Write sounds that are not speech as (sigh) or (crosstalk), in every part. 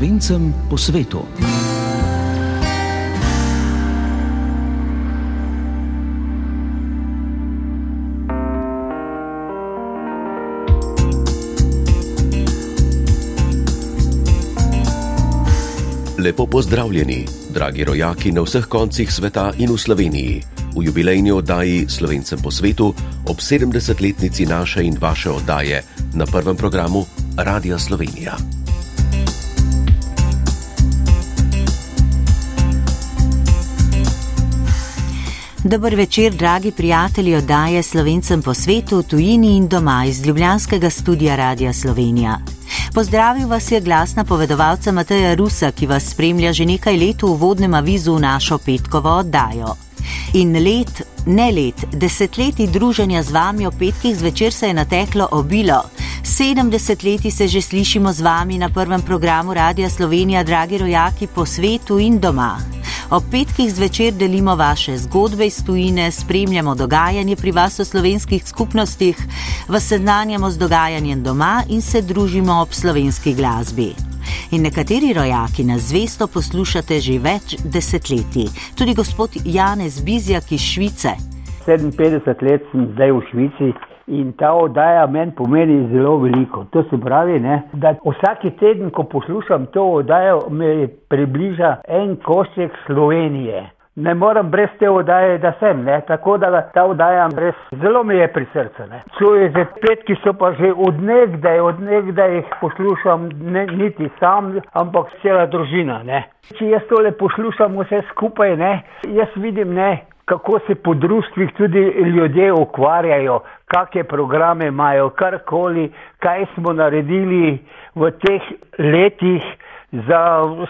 slovencem po svetu. Lepo pozdravljeni, dragi rojaki na vseh koncih sveta in v Sloveniji, v jubilejni oddaji Slovencem po svetu ob 70-letnici naše in vaše oddaje na prvem programu Radia Slovenija. Dober večer, dragi prijatelji oddaje Slovencem po svetu, tujini in doma iz Ljubljanskega studia Radia Slovenija. Pozdravil vas je glas napovedovalca Mateja Rusa, ki vas spremlja že nekaj let v uvodnem avizu v našo petkovo oddajo. In let, ne let, desetletji druženja z vami o petkih zvečer se je nateklo obilo. 70 leti se že slišimo z vami na prvem programu Radia Slovenija, dragi rojaki po svetu in doma. Ob petkih zvečer delimo vaše zgodbe iz tujine, spremljamo dogajanje pri vas v slovenskih skupnostih, vas seznanjamo z dogajanjem doma in se družimo ob slovenski glasbi. In nekateri rojaki nas zvesto poslušate že več desetletij, tudi gospod Janez Bizjak iz Švice. 57 let sem zdaj v Švici. In ta oddaja meni pomeni zelo veliko. To se pravi, ne, da vsak teden, ko poslušam to oddajo, me približa en košček Slovenije. Ne morem brez te oddaje, da sem, ne. tako da ta oddaja zelo mi je pri srcu. Čuje že petki so pa že odnegdaj, odnegdaj jih poslušam, ne, niti sam, ampak cela družina. Ne. Če jaz tole poslušam vse skupaj, ne, jaz vidim, ne, kako se po društvih tudi ljudje ukvarjajo, kakšne programe imajo, karkoli, kaj smo naredili v teh letih za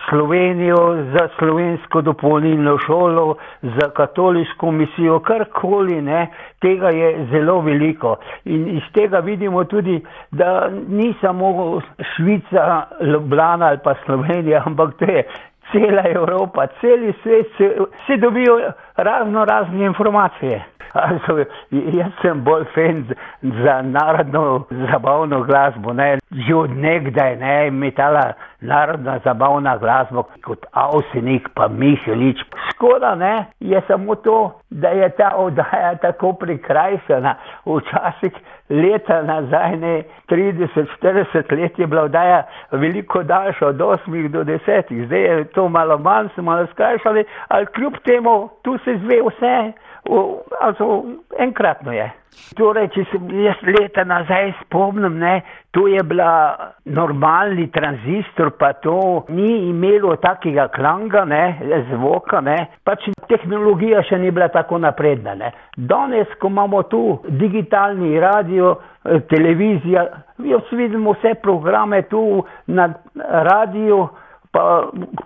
Slovenijo, za slovensko dopolnilno šolo, za katoliško misijo, karkoli, ne, tega je zelo veliko. In iz tega vidimo tudi, da ni samo Švica, Ljubljana ali pa Slovenija, ampak to je cela Evropa, celi svet se dobijo razno razne informacije. Also, jaz sem bolj fan za narodno zabavno glasbo, ne. že od nekdaj ne, metala narodna zabavna glasba kot Avsenik pa Mihelič. Škoda ne, je samo to, da je ta oddaja tako prikrajšana. Včasih leta nazaj, ne 30-40 let je bila oddaja veliko daljša, od 8 do 10, zdaj je to malo manj, smo malo skrajšali, ali kljub temu tu se zve vse also, enkratno je. Torej, če se jaz leta nazaj spomnim, ne, to je bila normalni tranzistor, pa to ni imelo takega klanga, ne, zvoka, ne, pač tehnologija še ni bila tako napredna. Ne. Danes, ko imamo tu digitalni radio, televizija, jaz vidim vse programe tu na radiju, pa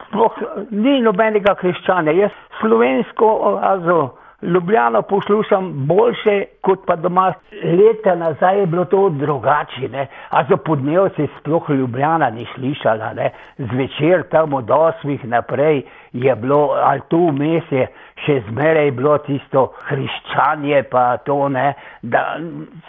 sploh ni nobenega krščanja. Jaz slovensko, also, Ljubljano poslušam boljše kot pa doma. Leta nazaj je bilo to drugače, a za podnev se sploh Ljubljana ni slišala, ne. zvečer tam od osmih naprej je bilo, ali tu vmes je še zmeraj bilo tisto hriščanje, pa to ne, da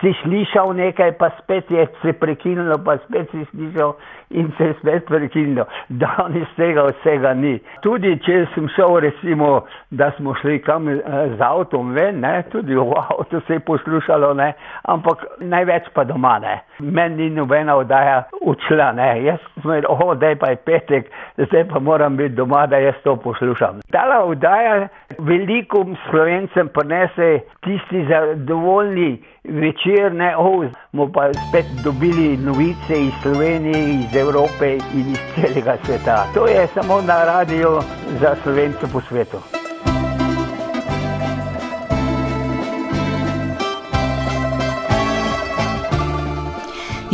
si slišal nekaj, pa spet je se prekinilo, pa spet si slišal in se je spet prekinilo. Danes tega vsega ni. Tudi če sem šel, recimo, da smo šli kam z avtom ven, ne, tudi v avtu se je poslušalo, ne, ampak največ pa doma ne. Meni ni nobena oddaja učila, ne, jaz sem rekel, oh, daj pa je petek, zdaj pa moram biti doma, da jaz to poslušam. Tala oddaja veliko slovencem prinese tisti zadovoljni večer, ne, oh, smo pa spet dobili novice iz Slovenije, iz Evrope in iz celega sveta. To je samo na radio za slovence po svetu.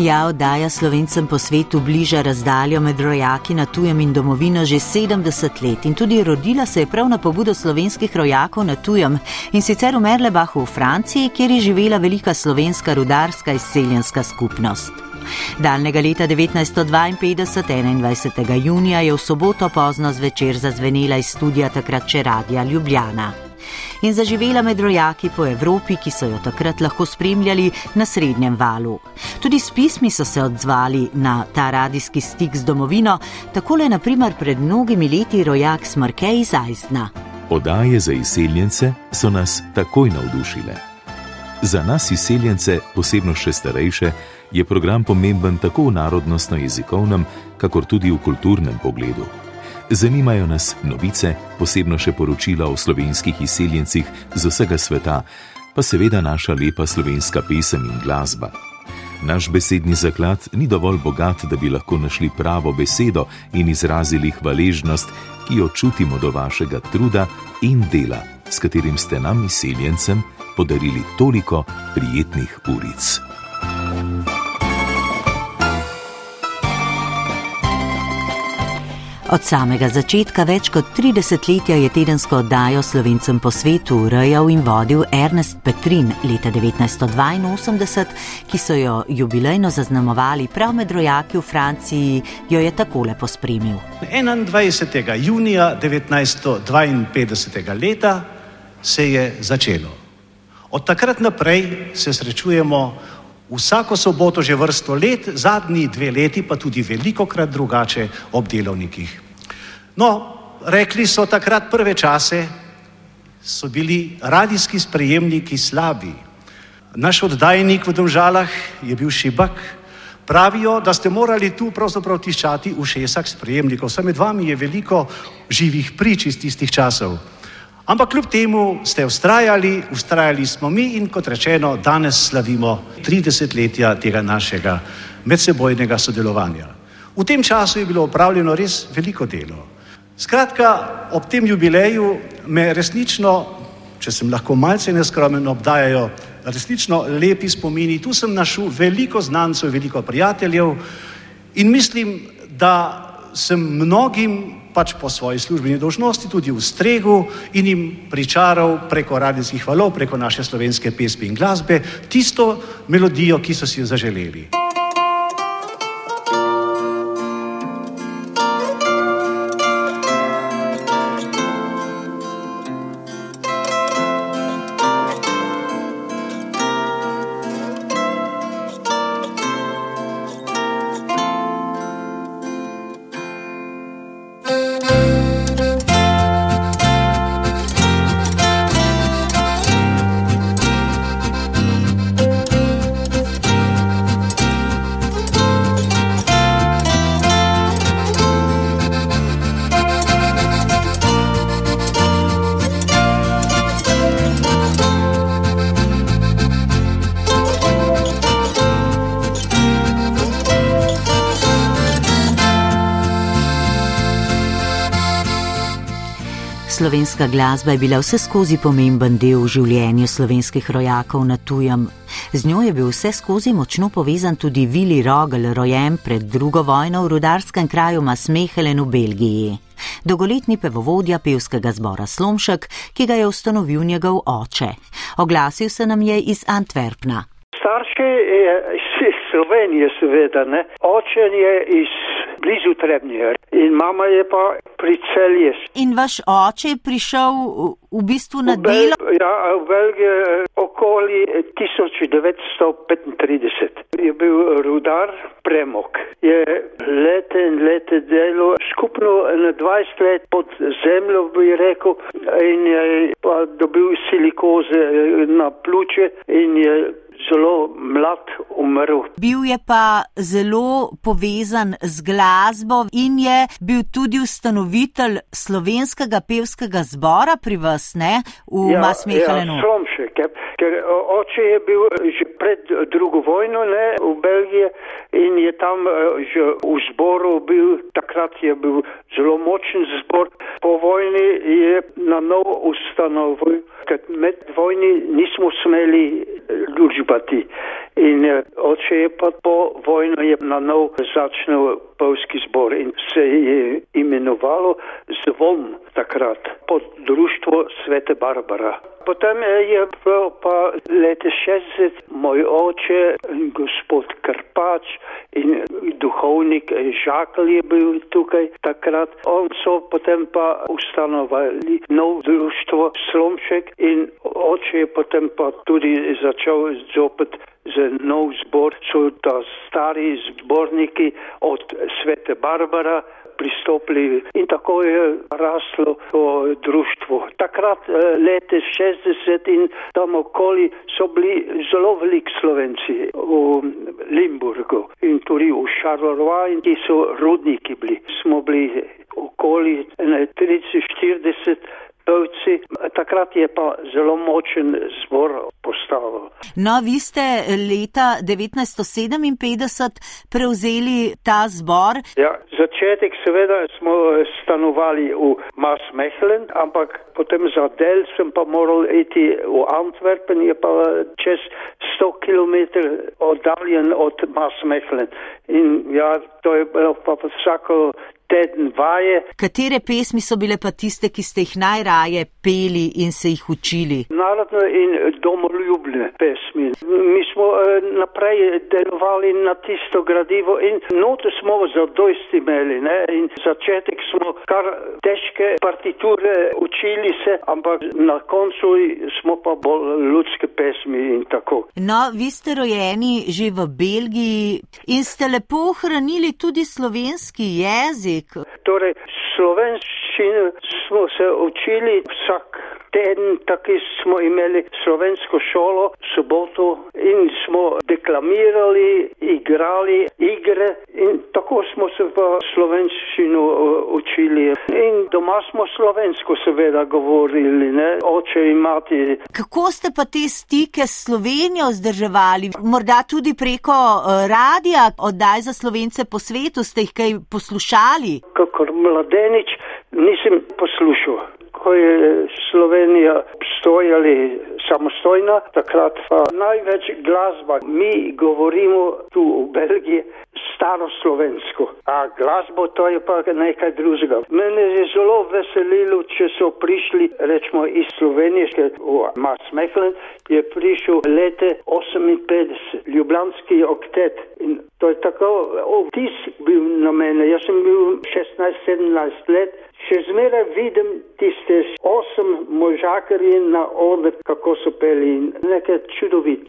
Ja, oddaja slovencem po svetu bliža razdaljo med rojaki na tujem in domovino že 70 let in tudi rodila se je prav na pobudo slovenskih rojakov na tujem in sicer v Merlebahu v Franciji, kjer je živela velika slovenska rudarska izseljenska skupnost. Daljnega leta 1952, 21. junija, je v soboto pozno zvečer zazvenela iz studija takrat še Radia Ljubljana. In zaživela med rojaki po Evropi, ki so jo takrat lahko spremljali na srednjem valu. Tudi s pismi so se odzvali na ta radijski stik z domovino, takole naprimer pred mnogimi leti rojak Smrke iz Aizna. Odaje za izseljence so nas takoj navdušile. Za nas izseljence, posebno še starejše, je program pomemben tako v narodnostno-jezikovnem, kakor tudi v kulturnem pogledu. Zanimajo nas novice, posebno še poročila o slovenskih izseljencih z vsega sveta, pa seveda naša lepa slovenska pesem in glasba. Naš besedni zaklad ni dovolj bogat, da bi lahko našli pravo besedo in izrazili hvaležnost, ki jo čutimo do vašega truda in dela, s katerim ste nam, izseljencem, podarili toliko prijetnih uric. Od samega začetka več kot 30 letja je tedensko oddajo slovencem po svetu urejal in vodil Ernest Petrin leta 1982, ki so jo jubilejno zaznamovali prav med rojaki v Franciji, jo je takole pospremil. 21. junija 1952. leta se je začelo. Od takrat naprej se srečujemo vsako soboto že vrsto let, zadnji dve leti pa tudi veliko krat drugače ob delovnikih. No, rekli so takrat prve čase, so bili radijski sprejemniki slabi. Naš oddajnik v Domžalah je bil šibak. Pravijo, da ste morali tu pravzaprav tiščati v šesak sprejemnikov. Vse med vami je veliko živih prič iz tistih časov. Ampak kljub temu ste ustrajali, ustrajali smo mi in kot rečeno, danes slavimo 30 letja tega našega medsebojnega sodelovanja. V tem času je bilo opravljeno res veliko delo. Skratka, ob tem jubileju me resnično, če sem lahko malce neskromen, obdajajo resnično lepi spomini. Tu sem našel veliko znancev, veliko prijateljev in mislim, da sem mnogim pač po svoji službeni dožnosti tudi ustregel in jim pričaral preko radijskih valov, preko naše slovenske pesmi in glasbe, tisto melodijo, ki so si jo zaželeli. Slovenska glasba je bila vse skozi pomemben del v življenju slovenskih rojakov na tujem. Z njo je bil vse skozi močno povezan tudi Vili Rogel, rojen pred drugo vojno v rudarskem kraju Masmehelen v Belgiji. Dolgoletni pevovodja pevskega zbora Slomšek, ki ga je ustanovil njegov oče. Oglasil se nam je iz Antwerpna. Starši je iz Slovenije, seveda, ne? oče je iz blizu Trebnjer in mama je pa pri celje. In vaš oče je prišel v bistvu na v delo? Ja, v Belgiji okoli 1935. Je bil rudar premok. Je lete in lete delo, skupno na 20 let pod zemljo bi rekel in je pa dobil silikoze na pljuče in je zelo mlad umrl. Bil je pa zelo povezan z glasbo in je bil tudi ustanovitelj slovenskega pevskega zbora pri vas, ne, v ja, Masmehalenu. Ja, Somšek, ker oče je bil že pred drugo vojno ne, v Belgiji in je tam že v zboru bil, takrat je bil zelo močen zbor. Po vojni je na novo ustanovil, ker med vojni nismo smeli družbati. In eh, oče je pa po vojno je na nov začel pevski zbor in se je imenovalo Zvon takrat pod društvo Svete Barbara. Potem je bilo pa leta 60 moj oče, gospod Krpač in duhovnik Žakl je bil tukaj takrat. On so potem pa ustanovali nov društvo Slomšek in oče je potem pa tudi začel zopet za nov zbor, so ta stari zborniki od Svete Barbara pristopili in tako je raslo to društvo. Takrat eh, leta 60 in tam okoli so bili zelo veliki slovenci v Limburgu in tudi v Šarlorvaj, ki so rudniki bili. Smo bili okoli 30-40 pevci, takrat je pa zelo močen zbor postavil. No, vi ste leta 1957 prevzeli ta zbor. Ja, začetek seveda smo stanovali v Masmehlen, ampak potem za del sem pa moral iti v Antwerpen, je pa čez 100 km oddaljen od Masmehlen. In ja, to je bilo pa vsako teden vaje. Katere pesmi so bile pa tiste, ki ste jih najraje peli in se jih učili? Narodne in domoljubne pesmi. Mi smo eh, naprej delovali na tisto gradivo in note smo zadosti imeli. Ne? In začetek smo kar težke partiture učili se, ampak na koncu smo pa bolj ljudske pesmi in tako. No, vi ste rojeni že v Belgiji in ste lepo ohranili tudi slovenski jezik jezik? Torej, slovenščino smo se učili vsak teden, tako smo imeli slovensko šolo, soboto in smo deklamirali, igrali igre in tako smo se v slovenščino učili. In doma smo slovensko seveda govorili, ne, oče in mati. Kako ste pa te stike s Slovenijo zdrževali? Morda tudi preko radija, oddaj za slovence po svetu, ste jih kaj poslušali? Kakor mladenič nisem poslušal. Ko je Slovenija stojali samostojna, takrat pa največ glasba. Mi govorimo tu v Belgiji staroslovensko, a glasbo to je pa nekaj drugega. Mene je zelo veselilo, če so prišli, rečemo, iz Slovenije, v Masmehlen je prišel lete 58, Ljubljanski oktet. In to je tako, vtis bil na mene, jaz sem bil 16-17 let. Še zmeraj vidim tiste osem možakarji na odr, kako so peli in nekaj čudovit.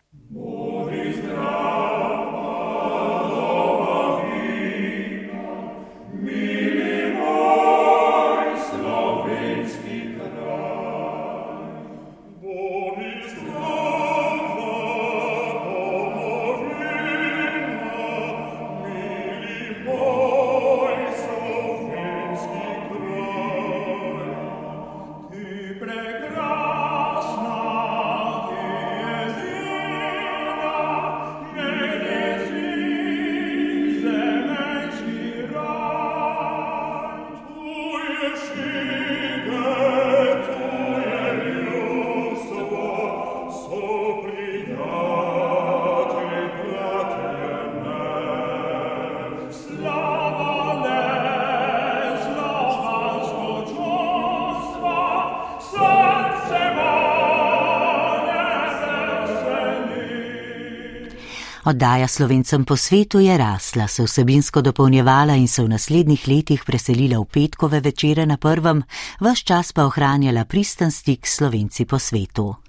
Oddaja slovencem po svetu je rasla, se vsebinsko dopolnjevala in se v naslednjih letih preselila v petkove večere na prvem, vaš čas pa ohranjala pristen stik s slovenci po svetu.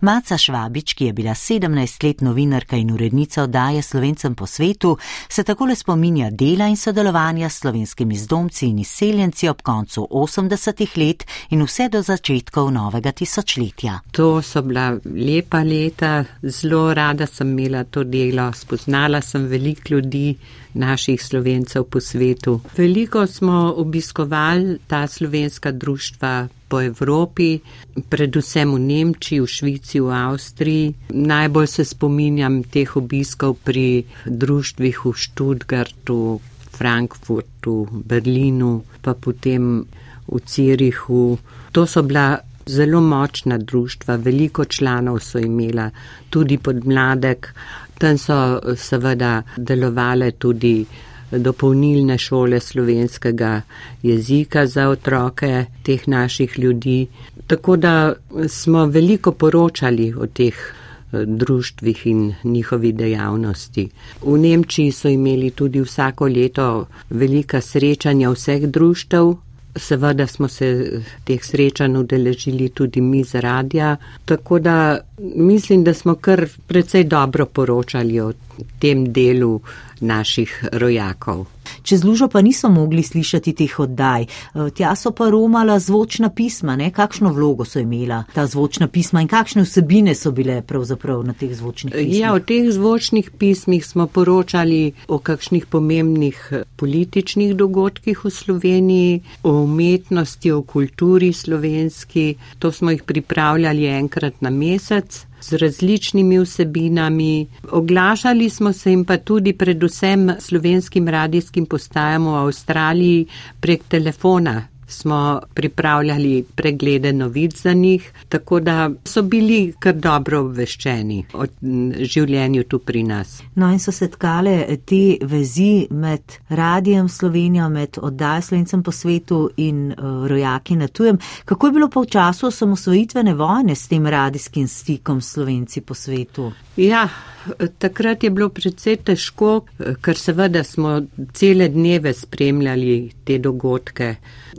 Maca Švabič, ki je bila 17 let novinarka in urednica oddaje Slovencem po svetu, se takole spominja dela in sodelovanja s slovenskimi zdomci in izseljenci ob koncu 80-ih let in vse do začetkov novega tisočletja. To so bila lepa leta, zelo rada sem imela to delo, spoznala sem veliko ljudi, naših slovencev po svetu. Veliko smo obiskovali ta slovenska društva po Evropi, predvsem v Nemčiji, v Švici, v Avstriji. Najbolj se spominjam teh obiskov pri društvih v Študgartu, Frankfurtu, Berlinu, pa potem v Cirihu. To so bila zelo močna društva, veliko članov so imela, tudi pod mladek. Tam so seveda delovale tudi dopolnilne šole slovenskega jezika za otroke teh naših ljudi. Tako da smo veliko poročali o teh eh, društvih in njihovi dejavnosti. V Nemčiji so imeli tudi vsako leto velika srečanja vseh društev, Seveda smo se teh srečanj udeležili tudi mi z radija, tako da mislim, da smo kar precej dobro poročali o tem delu naših rojakov. Čez lužo pa niso mogli slišati teh oddaj. E, tja so pa romala zvočna pisma, ne? kakšno vlogo so imela ta zvočna pisma in kakšne vsebine so bile pravzaprav na teh zvočnih pismih. Ja, v teh zvočnih pismih smo poročali o kakšnih pomembnih političnih dogodkih v Sloveniji, o umetnosti, o kulturi slovenski. To smo jih pripravljali enkrat na mesec z različnimi vsebinami. Oglašali smo se jim pa tudi predvsem slovenskim radijskim postajam v Avstraliji prek telefona, smo pripravljali preglede novic za njih, tako da so bili kar dobro obveščeni o življenju tu pri nas. No in so se tkale te vezi med radijem Slovenijo, med oddaj slovencem po svetu in uh, rojaki na tujem. Kako je bilo pa v času osamosvojitvene vojne s tem radijskim stikom slovenci po svetu? Ja, takrat je bilo predvsej težko, ker seveda smo cele dneve spremljali te dogodke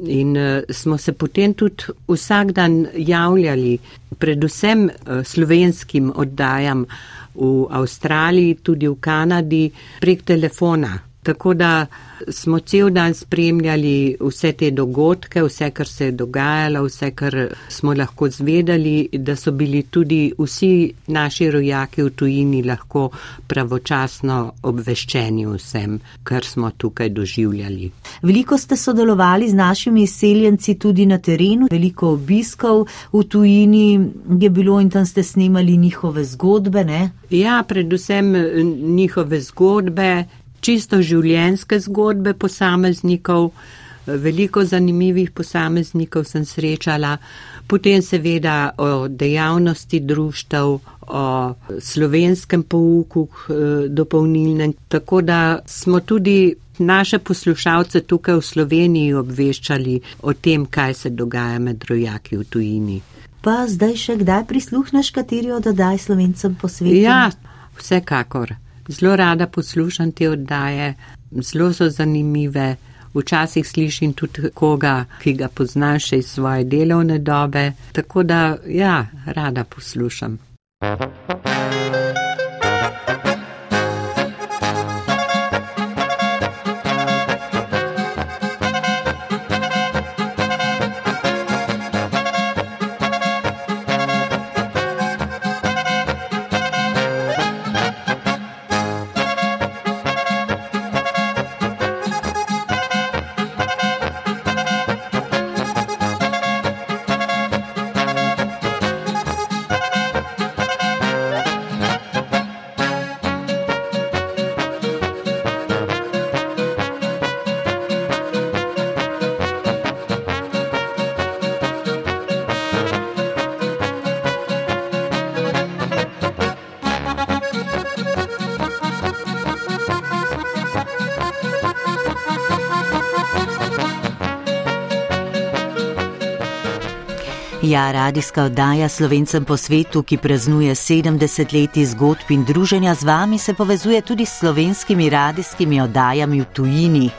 in uh, smo se potem tudi vsak dan javljali predvsem uh, slovenskim oddajam v Avstraliji, tudi v Kanadi prek telefona. Tako da smo cel dan spremljali vse te dogodke, vse, kar se je dogajalo, vse, kar smo lahko zvedali, da so bili tudi vsi naši rojaki v tujini lahko pravočasno obveščeni vsem, kar smo tukaj doživljali. Veliko ste sodelovali z našimi izseljenci tudi na terenu, veliko obiskov v tujini je bilo in tam ste snimali njihove zgodbe, ne? Ja, predvsem njihove zgodbe čisto življenjske zgodbe posameznikov, veliko zanimivih posameznikov sem srečala, potem seveda o dejavnosti društev, o slovenskem pouku eh, dopolnilnem, tako da smo tudi naše poslušalce tukaj v Sloveniji obveščali o tem, kaj se dogaja med rojaki v tujini. Pa zdaj še kdaj prisluhneš, kateri od oddaj slovencem po svetu? Ja, vsekakor zelo rada poslušam te oddaje, zelo so zanimive. Včasih slišim tudi koga, ki ga poznaš iz svoje delovne dobe, tako da ja, rada poslušam. Ja, radijska oddaja Slovencem po svetu, ki praznuje 70 let zgodb in druženja z vami, se povezuje tudi s slovenskimi radijskimi oddajami v tujini.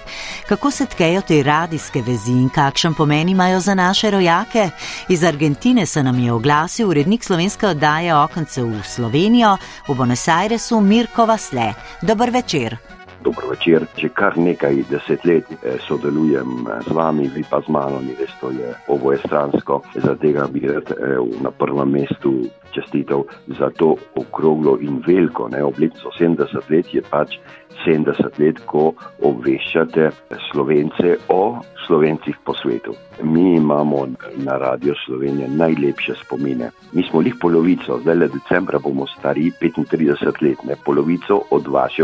Kako se tkejo te radijske vezi in kakšen pomen imajo za naše rojake? Iz Argentine se nam je oglasil urednik slovenske oddaje Okence v Slovenijo v Buenos Airesu Mirko Vasle. Dober večer. Dobro večer. Že kar nekaj desetletij eh, sodelujem eh, z vami, vi pa z mano, in res to je oboje stransko. Zaradi tega bi rad eh, na prvem mestu čestitev za to okroglo in veliko obletnico 70 let, je pač 70 let, ko obveščate slovence o slovencih po svetu. Mi imamo na Radio Slovenije najlepše spomine. Mi smo jih polovico, zdaj le decembra bomo stari 35 let, ne polovico od vaše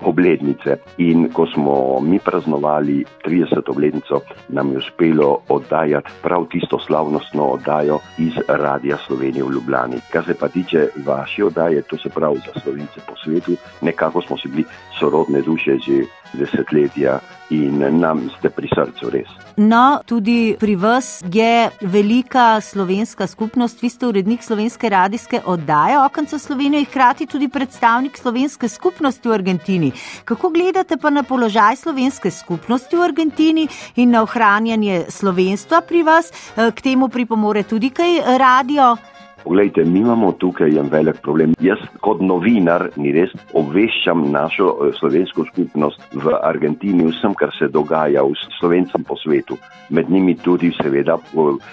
obletnice. In ko smo mi praznovali 30. obletnico, nam je uspelo oddajati prav tisto slavnostno oddajo iz Radia Slovenije v Ljubljani. Kar se pa tiče vaše oddaje, to se pravi za slovence po svetu, nekako smo si bili sorodne duše že desetletja in nam ste pri srcu res. No, tudi pri vas je velika slovenska skupnost, vi ste urednik slovenske radijske oddaje Okence Slovenije in hkrati tudi predstavnik slovenske skupnosti v Argentini. Kako gledate pa na položaj slovenske skupnosti v Argentini in na ohranjanje slovenstva pri vas? K temu pripomore tudi kaj radio? Poglejte, mi imamo tukaj en velik problem. Jaz kot novinar, ni res, obveščam našo eh, slovensko skupnost v Argentini vsem, kar se dogaja v slovencem po svetu. Med njimi tudi seveda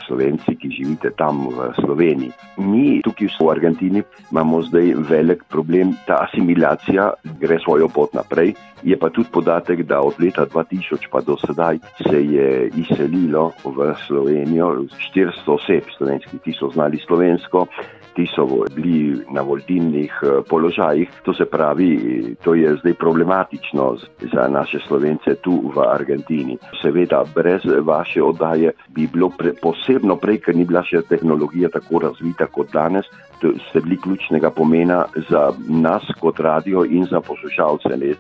slovenci, ki živite tam v Sloveniji. Mi tukaj v Argentini imamo zdaj velik problem, ta asimilacija gre svojo pot naprej. Je pa tudi podatek, da od leta 2000 pa do sedaj se je izselilo v Slovenijo 400 oseb slovenskih, ki so znali slovensko, ti so bili na vodilnih eh, položajih. To se pravi, to je zdaj problematično za naše slovence tu v Argentini. Seveda, brez vaše oddaje bi bilo pre, posebno prej, ker ni bila še tehnologija tako razvita kot danes, ste bili ključnega pomena za nas kot radio in za poslušalce. E,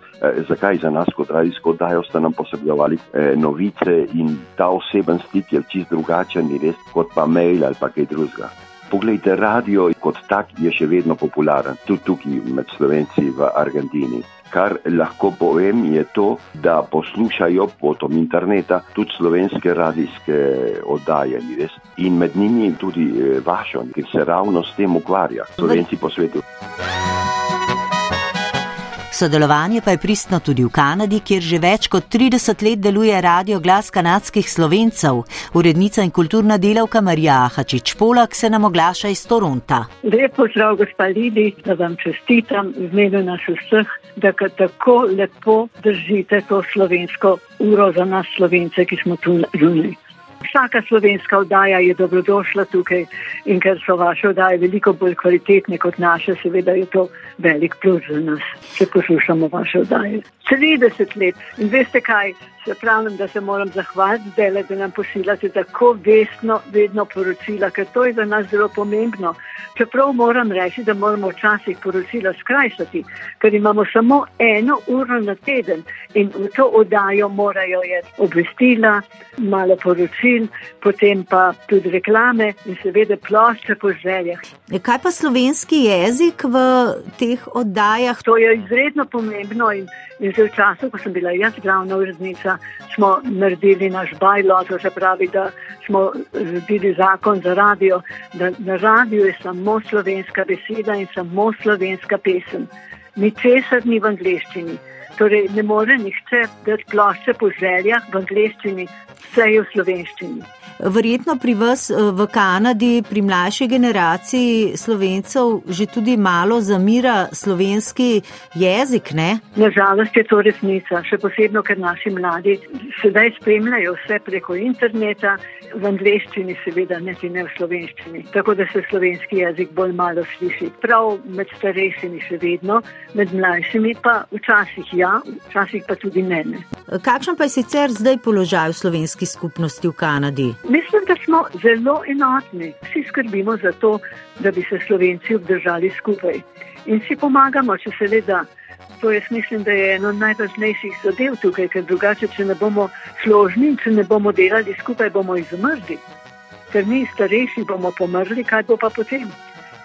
zakaj za nas kot radijsko oddajo ste nam posredovali e, novice in ta oseben stik je čist drugačen, res kot pa mail ali pa kaj drugega. Poglejte, radio kot tak je še vedno popularen, tudi tukaj med slovenci v Argentini. Kar lahko povem, je to, da poslušajo potom interneta tudi slovenske radijske oddaje res? in med njimi tudi eh, vašo, ki se ravno s tem ukvarja, slovenci po svetu. Sodelovanje pa je pristno tudi v Kanadi, kjer že več kot 30 let deluje radio glas kanadskih slovencev. Urednica in kulturna delavka Marija Ahačič Polak se nam oglaša iz Toronta. Lepo zdrav, gospa Lidi, da vam čestitam v imenu nas vseh, da tako lepo držite to slovensko uro za nas slovence, ki smo tu zunaj. Vsaka slovenska oddaja je dobrodošla tukaj in ker so vaše oddaje veliko bolj kvalitetne kot naše, seveda je to velik plus za nas, če poslušamo vaše oddaje. 30 let in veste kaj, se pravim, da se moram zahvaliti zdaj, da nam pošiljate tako vestno, vedno poročila, ker to je za nas zelo pomembno. Čeprav moram reči, da moramo včasih poročila skrajšati, ker imamo samo eno uro na teden in v to oddajo morajo je obvestila, malo poročil, potem pa tudi reklame in seveda plošče po željah. Kaj pa slovenski jezik v teh oddajah? To je izredno pomembno in, in že v času, ko sem bila jaz glavna urednica, smo naredili naš bajlo, to se pravi, da smo naredili zakon za radio, da na radiju je samo slovenska beseda in samo slovenska pesem. Ničesar ni v angleščini. Torej, ne more nihče dati plošče po željah v angleščini, vse je v slovenščini. Verjetno pri vas eh, v Kanadi, pri mlajši generaciji slovencev, že tudi malo zamira slovenski jezik, ne? Nažalost je to resnica, še posebno, ker naši mladi sedaj spremljajo vse preko interneta, v angleščini, seveda, ne tudi v slovenščini. Tako da se slovenski jezik bolj malo sliši. Prav med starejšimi še vedno, med mlajšimi pa včasih ja, včasih pa tudi ne. ne. Kakšen pa je sicer zdaj položaj v slovenski skupnosti v Kanadi? Mislim, da smo zelo enotni. Vsi skrbimo za to, da bi se slovenci obdržali skupaj in si pomagamo, če se le da. To jaz mislim, da je eno najvažnejših zadev tukaj, ker drugače, če ne bomo složni če ne bomo delali skupaj, bomo izumrli. Ker mi starejši bomo pomrli, kaj bo pa potem?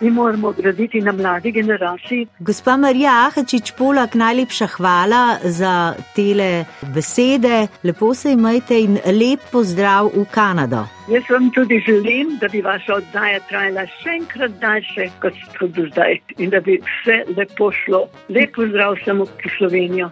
Mi moramo graditi na mladi generaciji. Gospa Marija Ahačič Polak, najlepša hvala za tele besede. Lepo se imejte in lep pozdrav v Kanado. Jaz vam tudi želim, da bi vaša oddaja trajala še enkrat daljše kot do zdaj in da bi vse lepo šlo. Lep pozdrav samo v Slovenijo.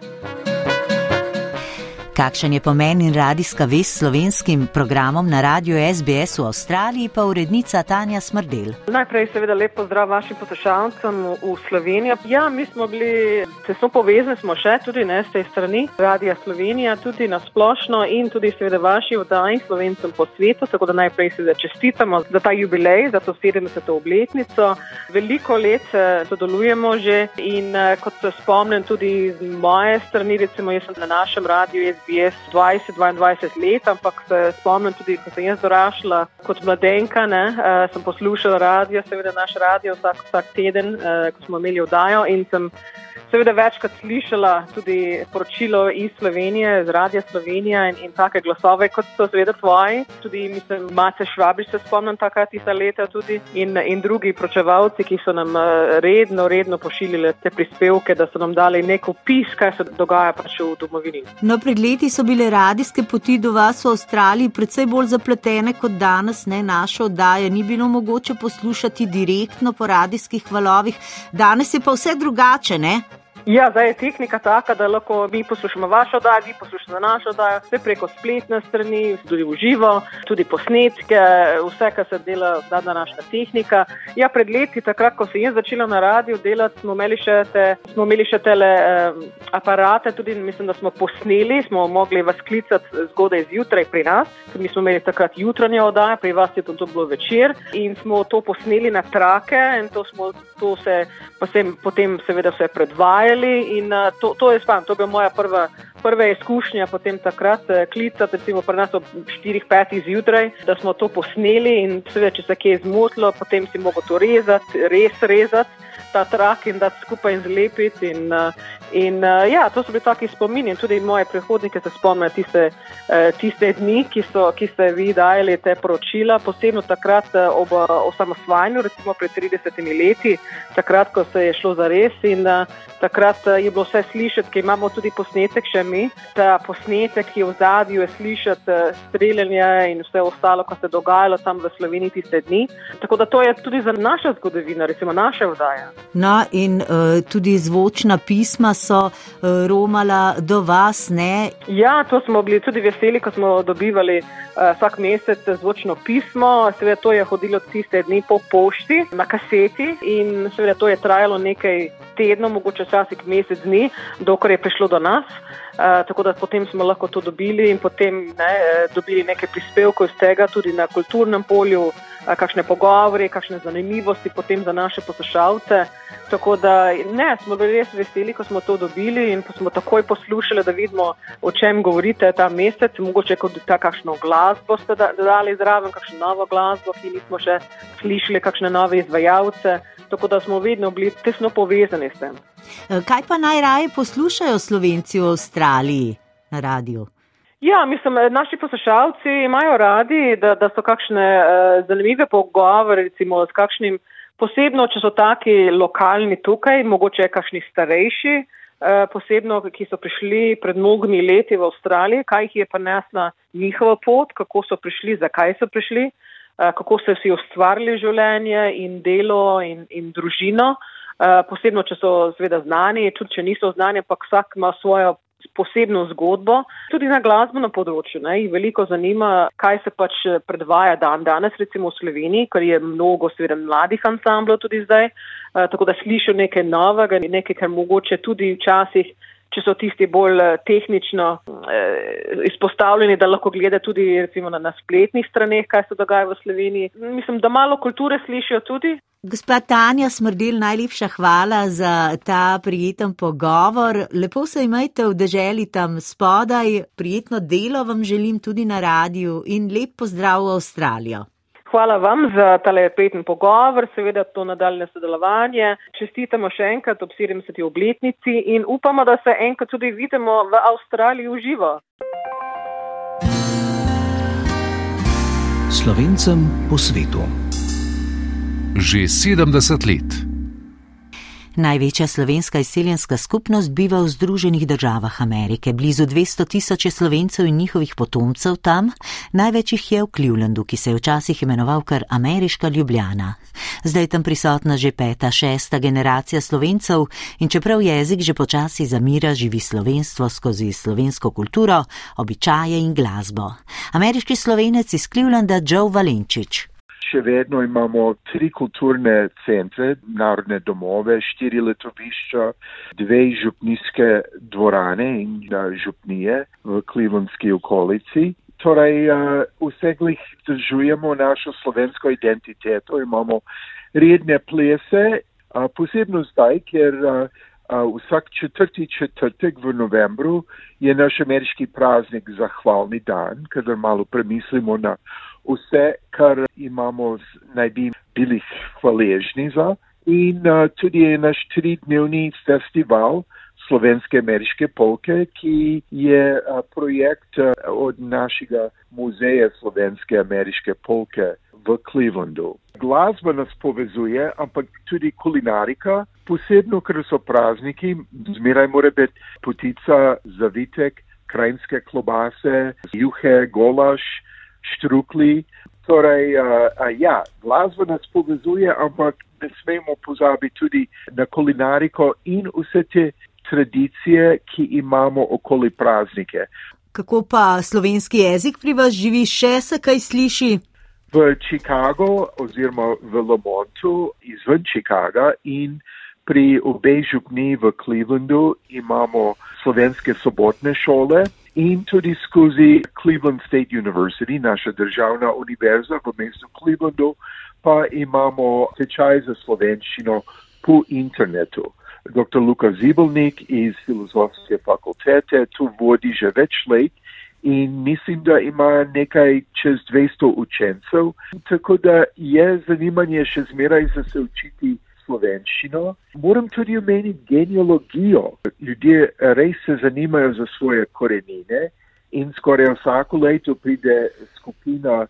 Kakšen je pomen in radijska vest slovenskim programom na radiju SBS v Avstraliji, pa urednica Tanja Smrdel. Najprej seveda lepo zdrav vašim poslušalcem v Sloveniji. Ja, mi smo bili tesno povezani, smo še tudi ne z te strani Radija Slovenija, tudi na splošno in tudi seveda vaši vdaji slovencem po svetu. Tako da najprej seveda čestitamo za ta jubilej, za to 70. obletnico. Veliko let eh, sodelujemo že in eh, kot se spomnim tudi z moje strani, recimo jaz sem na našem radiju SBS 20-22 let, ampak se spomnim tudi, ko sem jaz dorašla kot mladenka, ne, uh, sem poslušala radio, seveda naš radio vsak, vsak teden, uh, ko smo imeli vdajo in sem seveda večkrat slišala tudi poročilo iz Slovenije, z Radia Slovenija in, in take glasove, kot so seveda tvoji. Tudi mislim, Mace Švabiš se spomnim takrat tista leta tudi in, in drugi pročevalci, ki so nam eh, redno, redno pošiljali te prispevke, da so nam dali nek opis, kaj se dogaja pač v domovini. No, pred leti so bile radijske poti do vas v Avstraliji precej bolj zapletene kot danes, ne naše oddaje. Ni bilo mogoče poslušati direktno po radijskih valovih, danes je pa vse drugače, ne? Ja, zdaj je tehnika taka, da lahko mi poslušamo vašo oddajo, vi poslušate našo oddajo, vse preko spletne strani, tudi v živo, tudi posnetke, vse, kar se dela, da današnja tehnika. Ja, pred leti, takrat, ko sem jaz začela na radiju delati, smo imeli še te, smo imeli še tele um, aparate, tudi mislim, da smo posneli, smo mogli vas klicati zgodaj zjutraj pri nas, ker mi smo imeli takrat jutranje oddaje, pri vas je to, to bilo večer in smo to posneli na trake in to smo to se, pa sem potem seveda vse predvajali imeli in uh, to, to je spam, to je bila moja prva, prva izkušnja potem takrat uh, klicati, recimo pri nas ob 4-5 zjutraj, da smo to posneli in seveda, če se kje je zmotilo, potem si mogo to rezati, res rezati ta trak in da skupaj in zlepiti. In, uh, in uh, ja, to so bili taki spomini. Tudi moje prihodnike se spomnijo tiste, uh, tiste dni, ki, so, ki ste vi dajali te poročila, posebno takrat ob osamosvajanju, recimo pred 30 leti, takrat, ko se je šlo za res. In, Takrat je bilo vse slišati, ker imamo tudi posnetek še mi. Ta posnetek, ki je v zadju, je slišati streljanje in vse ostalo, kar se je dogajalo tam v Sloveniji tiste dni. Tako da to je tudi za našo zgodovino, recimo naše vdaje. No, in uh, tudi zvočna pisma so uh, romala do vas, ne? Ja, to smo bili tudi veseli, ko smo dobivali uh, vsak mesec zvočno pismo. Seveda, to je hodilo tiste dni po pošti na kaseti in seveda to je trajalo nekaj tednov, mogoče včasih mesec dni, dokler je prišlo do nas. Uh, tako da potem smo lahko to dobili in potem ne, dobili nekaj prispevkov iz tega tudi na kulturnem polju, kakšne pogovore, kakšne zanimivosti potem za naše poslušalce. Tako da ne, smo bili res veseli, ko smo to dobili in smo takoj poslušali, da vidimo, o čem govorite ta mesec. Mogoče kot ta kakšno glasbo ste dodali zraven, kakšno novo glasbo, ki nismo še slišali, kakšne nove izvajalce. Tako da smo vedno bili tesno povezani s tem. Kaj pa najraje poslušajo slovenci v Avstraliji na radiju? Ja, mislim, naši poslušalci imajo radi, da, da so kakšne uh, zanimive pogovore, recimo s kakšnim. Posebno, če so taki lokalni tukaj, mogoče kakšni starejši, eh, posebno, ki so prišli pred mnogimi leti v Avstraliji, kaj jih je prinesla njihova pot, kako so prišli, zakaj so prišli, eh, kako so si ustvarili življenje in delo in, in družino. Eh, posebno, če so seveda znani, tudi če niso znani, ampak vsak ima svojo posebno zgodbo, tudi na glasbenem področju. Ne, veliko zanima, kaj se pač eh, predvaja dan danes, recimo v Sloveniji, ker je mnogo seveda mladih ansamblov tudi zdaj, uh, tako da slišijo nekaj novega, nekaj, kar mogoče tudi včasih. Če so tisti bolj eh, tehnično eh, izpostavljeni, da lahko gledajo tudi recimo, na, na spletnih straneh, kaj se dogaja v Sloveniji. Mislim, da malo kulture slišijo tudi, Gospa Tanja Smrdel, najlepša hvala za ta prijeten pogovor. Lepo se imejte v deželi tam spodaj, prijetno delo vam želim tudi na radiju in lep pozdrav v Avstralijo. Hvala vam za ta lepeten pogovor, seveda to nadaljne sodelovanje. Čestitamo še enkrat ob 70. obletnici in upamo, da se enkrat tudi vidimo v Avstraliji v živo. Slovencem po svetu že 70 let. Največja slovenska izseljenska skupnost biva v Združenih državah Amerike. Blizu 200 tisoč je slovencev in njihovih potomcev tam, največ jih je v Clevelandu, ki se je včasih imenoval kar Ameriška Ljubljana. Zdaj tam prisotna že peta, šesta generacija slovencev in čeprav jezik že počasi zamira, živi slovenstvo skozi slovensko kulturo, običaje in glasbo. Ameriški slovenec iz Clevelanda Joe Valenčič še vedno imamo tri kulturne centre, narodne domove, štiri letovišča, dve župnijske dvorane in župnije v Clevelandski okolici. Torej, vseh jih zdržujemo našo slovensko identiteto, imamo redne plese, posebno zdaj, ker vsak četrti četrtek v novembru je naš ameriški praznik zahvalni dan, kadar malo premislimo na vse, kar imamo, naj bi bili hvaležni za. in uh, tudi je naš tridnevni festival slovenske ameriške polke, ki je uh, projekt uh, od našega muzeja slovenske ameriške polke v Clevelandu. Glasba nas povezuje, ampak tudi kulinarika, posebno, ker so prazniki, zmeraj mora biti potica, zavitek, krajinske klobase, juhe, golaš, štrukli. Torej, uh, uh, ja, glasba nas povezuje, ampak ne smemo pozabiti tudi na kulinariko in vse te tradicije, ki imamo okoli praznike. Kako pa slovenski jezik pri vas živi, še se kaj sliši? V Chicagu oziroma v Lamontu izven Chicaga in pri obej župni v Clevelandu imamo slovenske sobotne šole in tudi skozi Cleveland State University, naša državna univerza v mestu Clevelandu, pa imamo tečaj za slovenščino po internetu. Dr. Luka Zibelnik iz filozofske fakultete tu vodi že več let in mislim, da ima nekaj čez 200 učencev, tako da je zanimanje še zmeraj za se učiti slovenščino. Moram tudi omeniti genealogijo. Ljudje res se zanimajo za svoje korenine in skoraj vsako leto pride skupina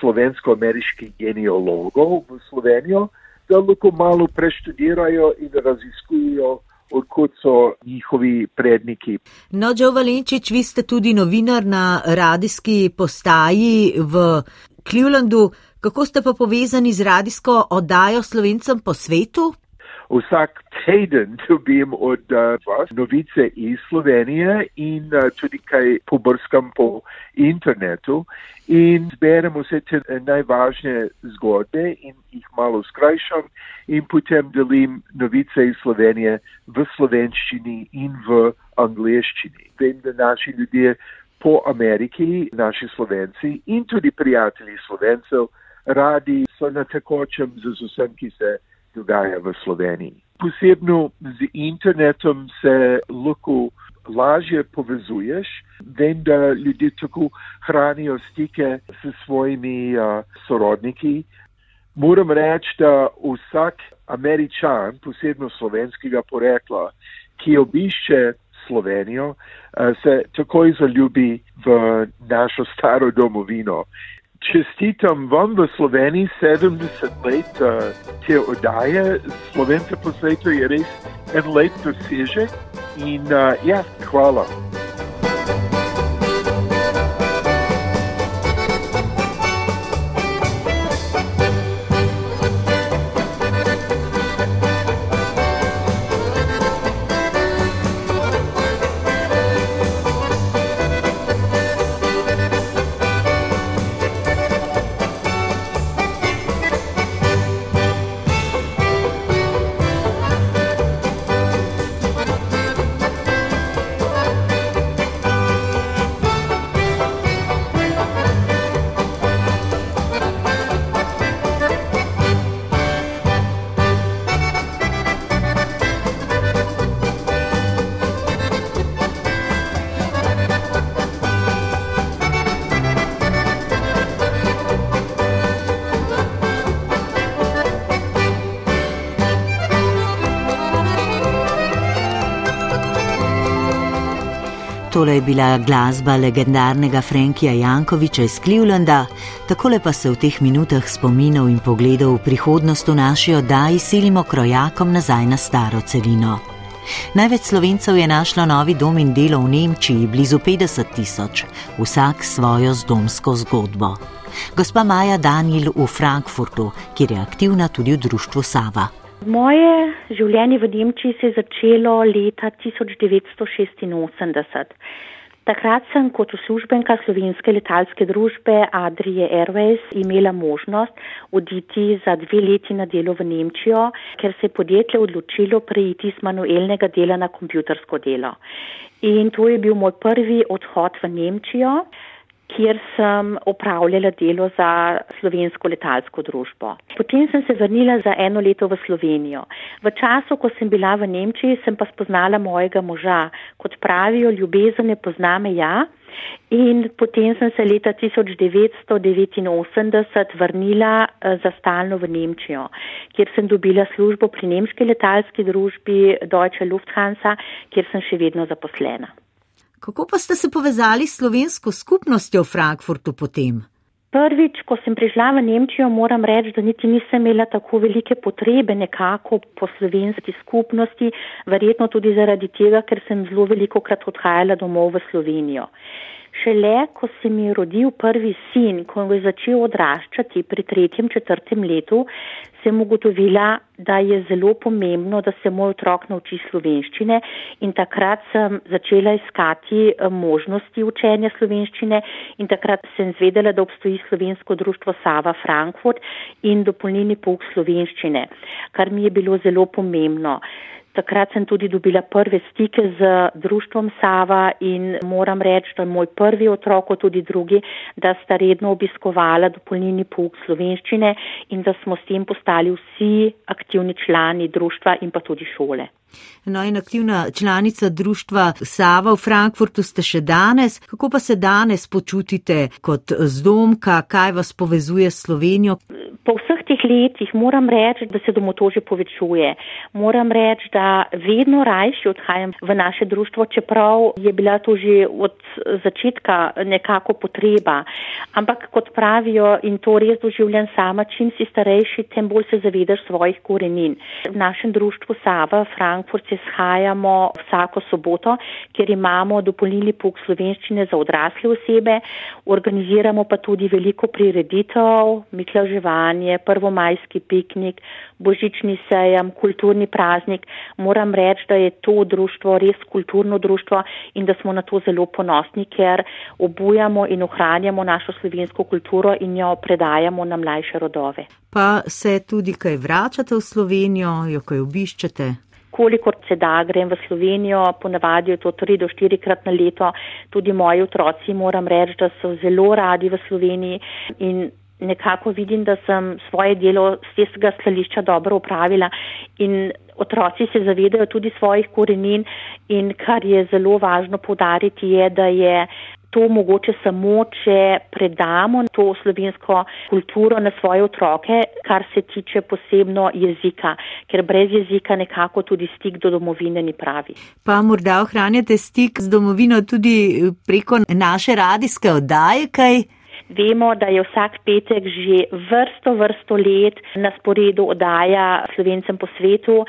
slovensko-ameriških genealogov v Slovenijo, da lahko malo preštudirajo in raziskujejo. Odkud so njihovi predniki? No, Joe Valenčič, vi ste tudi novinar na radijski postaji v Clevelandu. Kako ste pa povezani z radijsko oddajo slovencem po svetu? Vsak teden dobim od uh, vas novice iz Slovenije in uh, tudi kaj pobrskam po internetu in zberem vse te najvažnejše zgodbe in jih malo skrajšam in potem delim novice iz Slovenije v slovenščini in v angliščini. Vem, da naši ljudje po Ameriki, naši slovenci in tudi prijatelji slovencev, radi so na tekočem z vsem, ki se dogaja v Sloveniji. Posebno z internetom se lahko lažje povezuješ, vem, da ljudje tako hranijo stike s svojimi uh, sorodniki. Moram reči, da vsak američan, posebno slovenskega porekla, ki obišče Slovenijo, uh, se takoj zaljubi v našo staro domovino. Čestitam vam v Sloveniji 70 let uh, te oddaje. Slovence po svetu je res en let dosežek in uh, ja, hvala. Tole je bila glasba legendarnega Frankija Jankoviča iz Clevelanda, takole pa se v teh minutah spominov in pogledov v prihodnost v naši oddaji silimo krojakom nazaj na staro celino. Največ slovencev je našlo novi dom in delo v Nemčiji, blizu 50 tisoč, vsak svojo zdomsko zgodbo. Gospa Maja Danil v Frankfurtu, kjer je aktivna tudi v društvu Sava. Moje življenje v Nemčiji se je začelo leta 1986. Takrat sem kot uslužbenka slovenske letalske družbe Adrije Airways imela možnost oditi za dve leti na delo v Nemčijo, ker se je podjetje odločilo preiti z manuelnega dela na kompjutersko delo. In to je bil moj prvi odhod v Nemčijo kjer sem opravljala delo za slovensko letalsko družbo. Potem sem se vrnila za eno leto v Slovenijo. V času, ko sem bila v Nemčiji, sem pa spoznala mojega moža. Kot pravijo, ljubezen ne pozna meja. in potem sem se leta 1989 vrnila eh, za stalno v Nemčijo, kjer sem dobila službo pri nemški letalski družbi Deutsche Lufthansa, kjer sem še vedno zaposlena. Kako pa ste se povezali s slovensko skupnostjo v Frankfurtu potem? Prvič, ko sem prišla v Nemčijo, moram reči, da niti nisem imela tako velike potrebe nekako po slovenski skupnosti, verjetno tudi zaradi tega, ker sem zelo veliko krat odhajala domov v Slovenijo. Šele, ko se mi je rodil prvi sin, ko je začel odraščati pri tretjem, četrtem letu, sem ugotovila, da je zelo pomembno, da se moj otrok nauči slovenščine in takrat sem začela iskati eh, možnosti učenja slovenščine in takrat sem zvedela, da obstoji slovensko društvo Sava Frankfurt in dopolnilni pouk slovenščine, kar mi je bilo zelo pomembno. Takrat sem tudi dobila prve stike z društvom Sava in moram reči, da je moj prvi otrok, tudi drugi, da sta redno obiskovala dopolnilni pouk slovenščine in da smo s tem postali vsi aktivni člani društva in pa tudi šole. No in aktivna članica društva Sava v Frankfurtu ste še danes. Kako pa se danes počutite kot zdomka, kaj vas povezuje s Slovenijo? Po vseh teh letih moram reči, da se domotože povečuje. Moram reči, da vedno rajši odhajam v naše društvo, čeprav je bila to že od začetka nekako potreba. Ampak kot pravijo in to res doživljam sama, čim si starejši, tem bolj se zavedaš svojih korenin. V našem društvu Sava, Frankfurt, se shajamo vsako soboto, kjer imamo dopolnili pok slovenščine za odrasle osebe. Organiziramo pa tudi veliko prireditev, miklaževanje, prvomajski piknik, božični sejem, kulturni praznik. Moram reči, da je to društvo res kulturno društvo in da smo na to zelo ponosni, ker obujamo in ohranjamo našo slovensko kulturo in jo predajamo na mlajše rodove. Pa se tudi kaj vračate v Slovenijo, jo kaj obiščete? Kolikor se da, grem v Slovenijo, ponavadi je to tri do štirikrat na leto. Tudi moji otroci moram reči, da so zelo radi v Sloveniji in nekako vidim, da sem svoje delo z tega stališča dobro upravila in otroci se zavedajo tudi svojih korenin in kar je zelo važno podariti je, da je to mogoče samo, če predamo to slovensko kulturo na svoje otroke, kar se tiče posebno jezika, ker brez jezika nekako tudi stik do domovine ni pravi. Pa morda ohranjate stik z domovino tudi preko naše radijske oddaje, kaj? Vemo, da je vsak petek že vrsto, vrsto let na sporedu oddaja slovencem po svetu,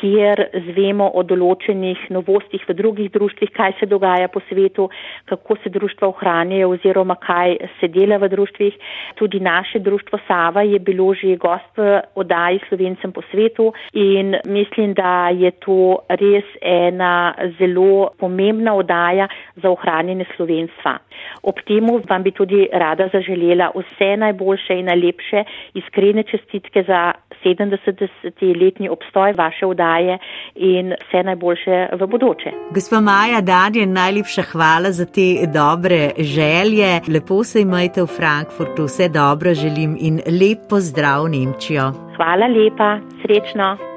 kjer zvemo o določenih novostih v drugih društvih, kaj se dogaja po svetu, kako se društva ohranjajo oziroma kaj se dela v društvih. Tudi naše društvo Sava je bilo že gost v oddaji Slovencem po svetu in mislim, da je to res ena zelo pomembna oddaja za ohranjanje slovenstva. Ob temu vam bi tudi rada zaželela vse najboljše in najlepše, iskrene čestitke za 70-letni obstoj vaše oddaje in vse najboljše v bodoče. Gospa Maja Darje, najlepša hvala za te dobre želje. Lepo se imajte v Frankfurtu, vse dobro želim in lep pozdrav v Nemčijo. Hvala lepa, srečno.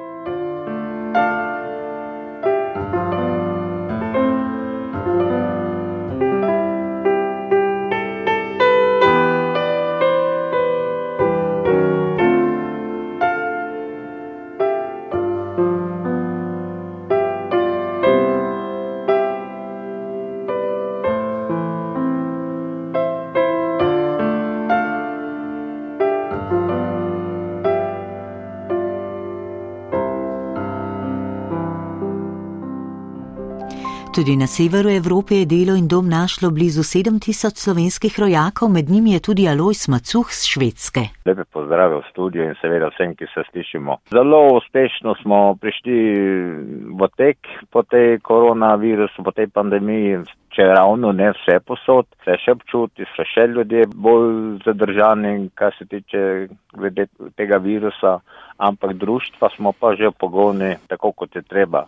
Tudi na severu Evrope je delo in dom našlo blizu 7000 slovenskih rojakov, med njimi je tudi Alois Macuh z Švedske. Lepe pozdrave v studiu in seveda vsem, ki se slišimo. Zelo uspešno smo prišli v tek po tej koronavirusu, po tej pandemiji. Če ravno ne vse posod, se še občuti, so še ljudje bolj zadržani, kar se tiče glede tega virusa, ampak društva smo pa že pogoni tako, kot je treba.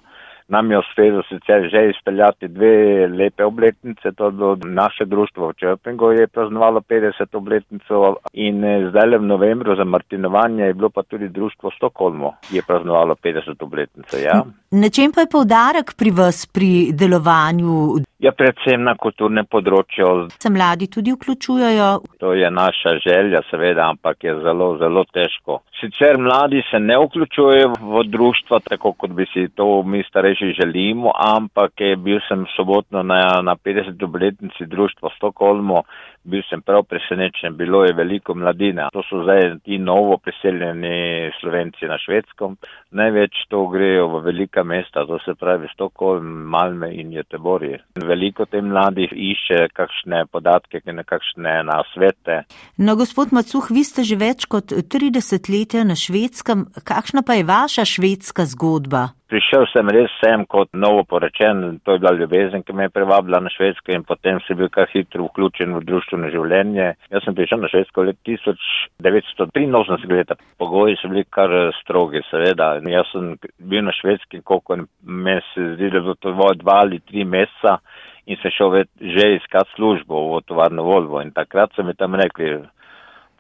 Nam je uspelo sicer že izpeljati dve lepe obletnice, to bilo naše društvo v Črpingu, je praznovalo 50 obletnico in eh, zdaj v novembru za Martinovanje je bilo pa tudi društvo v Stokholmu, ki je praznovalo 50 obletnico. Ja. Na čem pa je povdarek pri vas pri delovanju? Ja, predvsem na kulturnem področju. Se mladi tudi vključujejo? To je naša želja, seveda, ampak je zelo, zelo težko. Sicer mladi se ne vključujejo v društvo, tako kot bi si to mi starejši želimo, ampak je bil sem sobotno na, na 50. obletnici društva v Stokholmu, bil sem prav presenečen, bilo je veliko mladine. To so zdaj ti novo priseljeni slovenci na švedskom. Največ to grejo v velika mesta, to se pravi Stokholm, Malme in Göteborg. Veliko te mladih išče kakšne podatke, nekakšne nasvete. No, gospod Macuh, vi ste že več kot 30 let na švedskem. Kakšna pa je vaša švedska zgodba? Prišel sem res sem kot novo porečen, to je bila ljubezen, ki me je privabila na Švedsko in potem sem bil kar hitro vključen v društveno življenje. Jaz sem prišel na Švedsko let 1983 leta. Pogoji so bili kar strogi, seveda. Jaz sem bil na Švedski, koliko me se zdi, da bo to dva ali tri meseca in se šel že iskat službo v tovarno Volvo in takrat so mi tam rekli,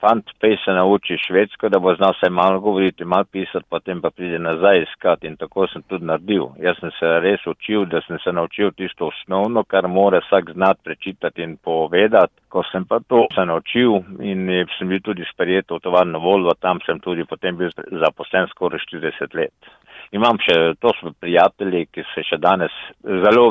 fant pej se nauči švedsko, da bo znal se malo govoriti, malo pisati, potem pa pride nazaj iskati in tako sem tudi naredil. Jaz sem se res učil, da sem se naučil tisto osnovno, kar mora vsak znati prečitati in povedati. Ko sem pa to se naučil in sem bil tudi sprejet v tovarno Volvo, tam sem tudi potem bil zaposlen skoraj 40 let. Imam še, to so prijatelji, ki se še danes zelo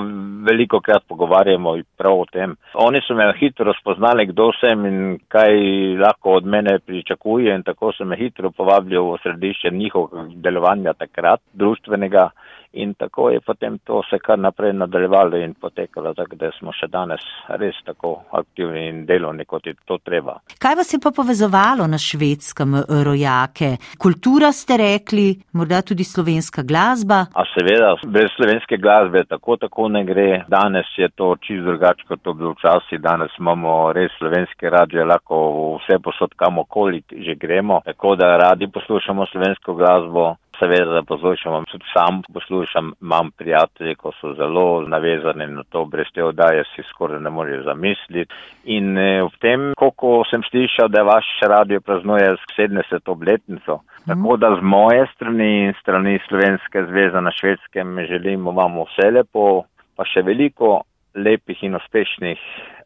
veliko krat pogovarjamo prav o tem. Oni so me hitro spoznali, kdo sem in kaj lahko od mene pričakuje in tako so me hitro povabili v središče njihovega delovanja takrat, društvenega. In tako je potem to se kar naprej nadaljevalo in potekalo, tako da smo še danes res tako aktivni in delovni, kot je to treba. Kaj vas je pa povezovalo na švedskem rojake? Kultura ste rekli, morda tudi slovenska glasba? A seveda, brez slovenske glasbe tako tako ne gre. Danes je to čisto drugače, kot to bilo včasih. Danes imamo res slovenske radije, lahko vse posod kamokoli že gremo, tako da radi poslušamo slovensko glasbo seveda, da poslušam, tudi sam poslušam, imam prijatelje, ko so zelo navezani na to, brez te oddaje si skoraj ne morejo zamisliti. In eh, v tem, koliko sem slišal, da vaš radio praznuje 70. obletnico, mm. tako da z moje strani in strani Slovenske zveze na švedskem želimo vam vse lepo, pa še veliko lepih in uspešnih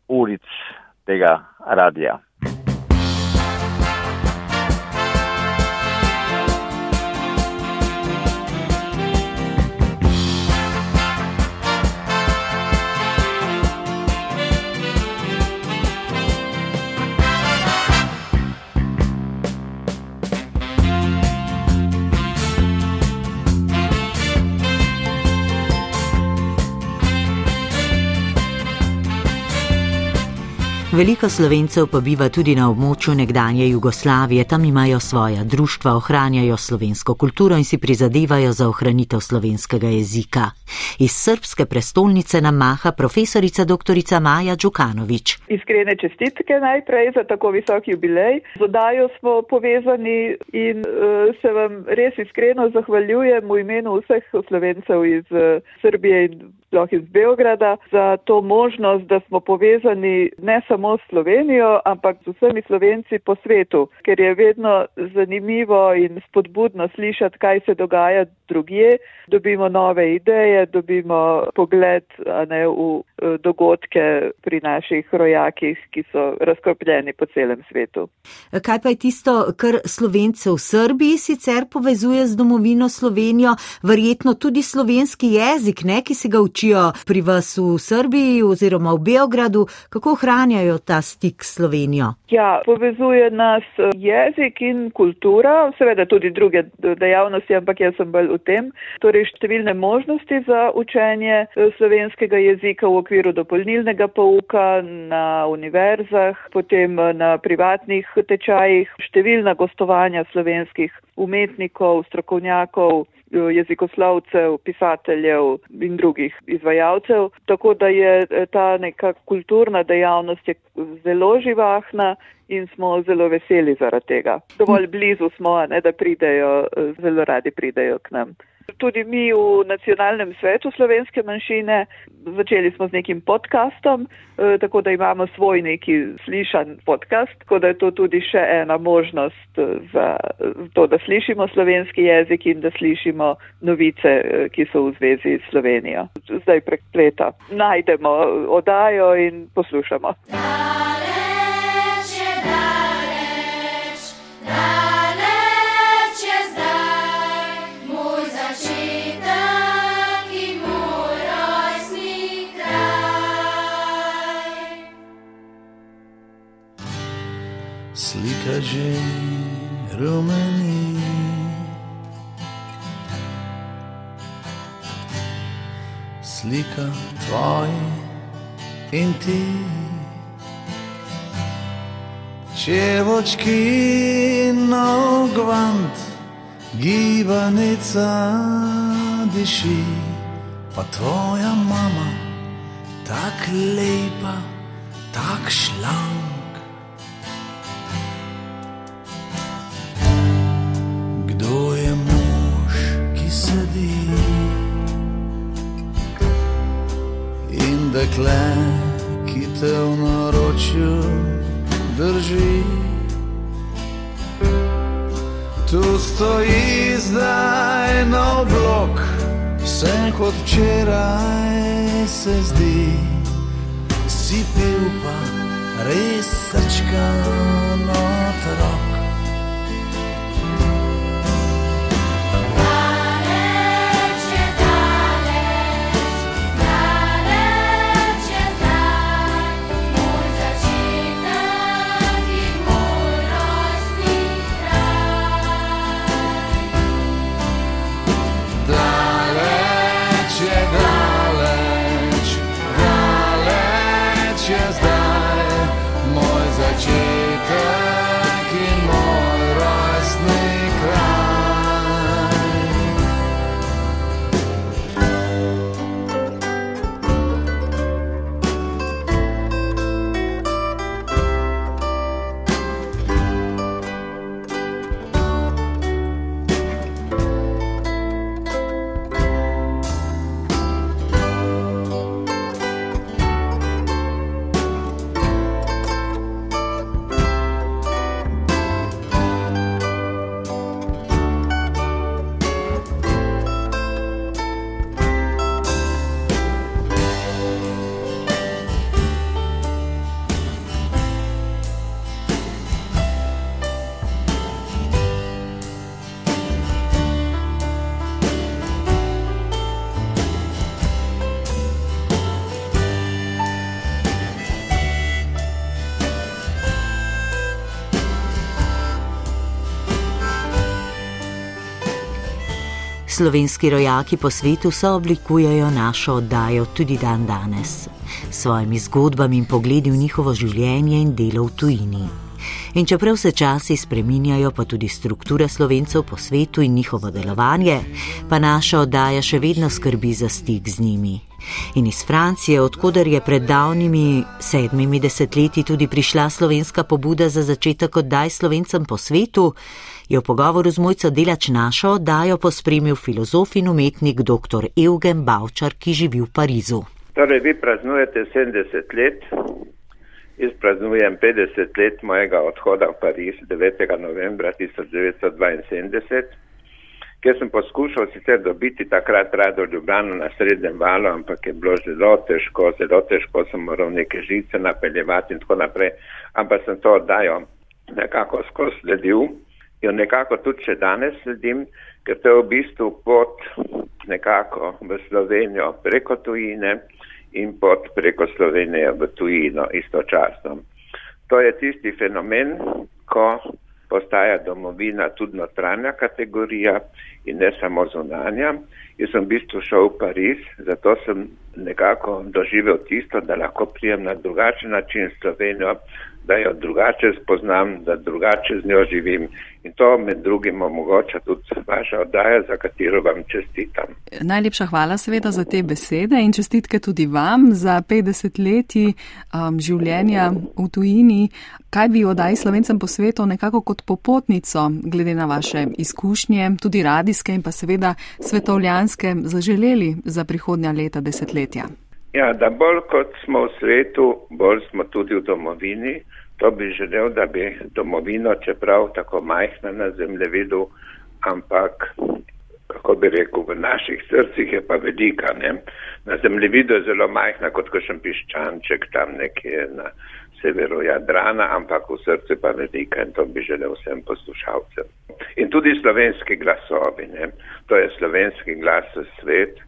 uric tega radia. Veliko slovencev pa biva tudi na območju nekdanje Jugoslavije, tam imajo svoja društva, ohranjajo slovensko kulturo in si prizadevajo za ohranitev slovenskega jezika. Iz srpske prestolnice nam maha profesorica dr. Maja Đukanovič. Iskrene čestitke najprej za tako visok jubilej. Z odajo smo povezani in uh, se vam res iskreno zahvaljujem v imenu vseh slovencev iz uh, Srbije in sploh iz Beograda za to možnost, da smo povezani ne samo s Slovenijo, ampak z vsemi Slovenci po svetu, ker je vedno zanimivo in spodbudno slišati, kaj se dogaja drugje. Dobimo nove ideje, dobimo pogled ne, v eh, dogodke pri naših rojakih, ki so razkropljeni po celem svetu. Kaj pa je tisto, kar Slovence v Srbiji sicer povezuje z domovino Slovenijo, verjetno tudi slovenski jezik, ne, ki se ga uči? Učijo pri vas v Srbiji oziroma v Beogradu, kako ohranjajo ta stik s Slovenijo? Ja, povezuje nas eh, jezik in kultura, seveda tudi druge dejavnosti, ampak jaz sem bolj v tem. Torej številne možnosti za učenje eh, slovenskega jezika v okviru dopolnilnega pouka na univerzah, potem eh, na privatnih tečajih, številna gostovanja slovenskih umetnikov, strokovnjakov, jezikoslovcev, pisateljev in drugih izvajalcev. Tako da je eh, ta neka kulturna dejavnost zelo živahna in smo zelo veseli zaradi tega. Dovolj blizu smo, ne, da pridejo, zelo radi pridejo k nam. Tudi mi v nacionalnem svetu slovenske manjšine začeli smo z nekim podkastom, eh, tako da imamo svoj neki slišan podkast, tako da je to tudi še ena možnost eh, za to, da slišimo slovenski jezik in da slišimo novice, eh, ki so v zvezi s Slovenijo. Zdaj prek spleta najdemo odajo in poslušamo. Daleč slika že rumeni. Slika tvoj in ti, če vočki na gvant, gibanica diši, pa tvoja mama, tako lepa, tako šlank. Dekle, ki te v naročju drži. Tu stoji zdaj na oblok, vse kot včeraj se zdi, si pil pa res srčka notrok. Slovenski rojaki po svetu so oblikujejo našo oddajo tudi dan danes, s svojimi zgodbami in pogledi v njihovo življenje in delo v tujini. In čeprav se časi spreminjajo, pa tudi strukture slovencev po svetu in njihovo delovanje, pa naša oddaja še vedno skrbi za stik z njimi. In iz Francije, odkuder je pred davnimi sedmimi desetletji tudi prišla slovenska pobuda za začetek oddaj slovencem po svetu, je v pogovoru z mojco delač našo oddajo pospremil filozof in umetnik dr. Eugen Bavčar, ki živi v Parizu. Torej, vi praznujete 70 let, jaz praznujem 50 let mojega odhoda v Pariz 9. novembra 1972, kjer sem poskušal sicer dobiti takrat rado Ljubljano na srednjem valu, ampak je bilo zelo težko, zelo težko sem moral neke žice napeljevati in tako naprej, ampak sem to oddajo nekako skozi sledil jo nekako tudi še danes sledim, ker to je v bistvu pot nekako v Slovenijo preko tujine in pot preko Slovenije v tujino istočasno. To je tisti fenomen, ko postaja domovina tudi notranja kategorija in ne samo zunanja. Jaz sem v bistvu šel v Pariz, zato sem nekako doživel tisto, da lahko prijem na drugačen način Slovenijo, da jo drugače spoznam, da drugače z njo živim. In to med drugim omogoča tudi vaša oddaja, za katero vam čestitam. Najlepša hvala seveda za te besede in čestitke tudi vam za 50 leti um, življenja v tujini. Kaj bi oddaj slovencem po svetu nekako kot popotnico, glede na vaše izkušnje, tudi radijske in pa seveda svetovljanske, zaželeli za prihodnja leta, desetletja? Ja, da bolj kot smo v svetu, bolj smo tudi v domovini. To bi želel, da bi domovino, čeprav tako majhna na zemljevidu, ampak, kako bi rekel, v naših srcih je pa velika. Ne? Na zemljevidu je zelo majhna, kot kakšen piščanček tam nekje na severu Jadrana, ampak v srcu pa velika in to bi želel vsem poslušalcem. In tudi slovenski glasovi, ne? to je slovenski glas v svet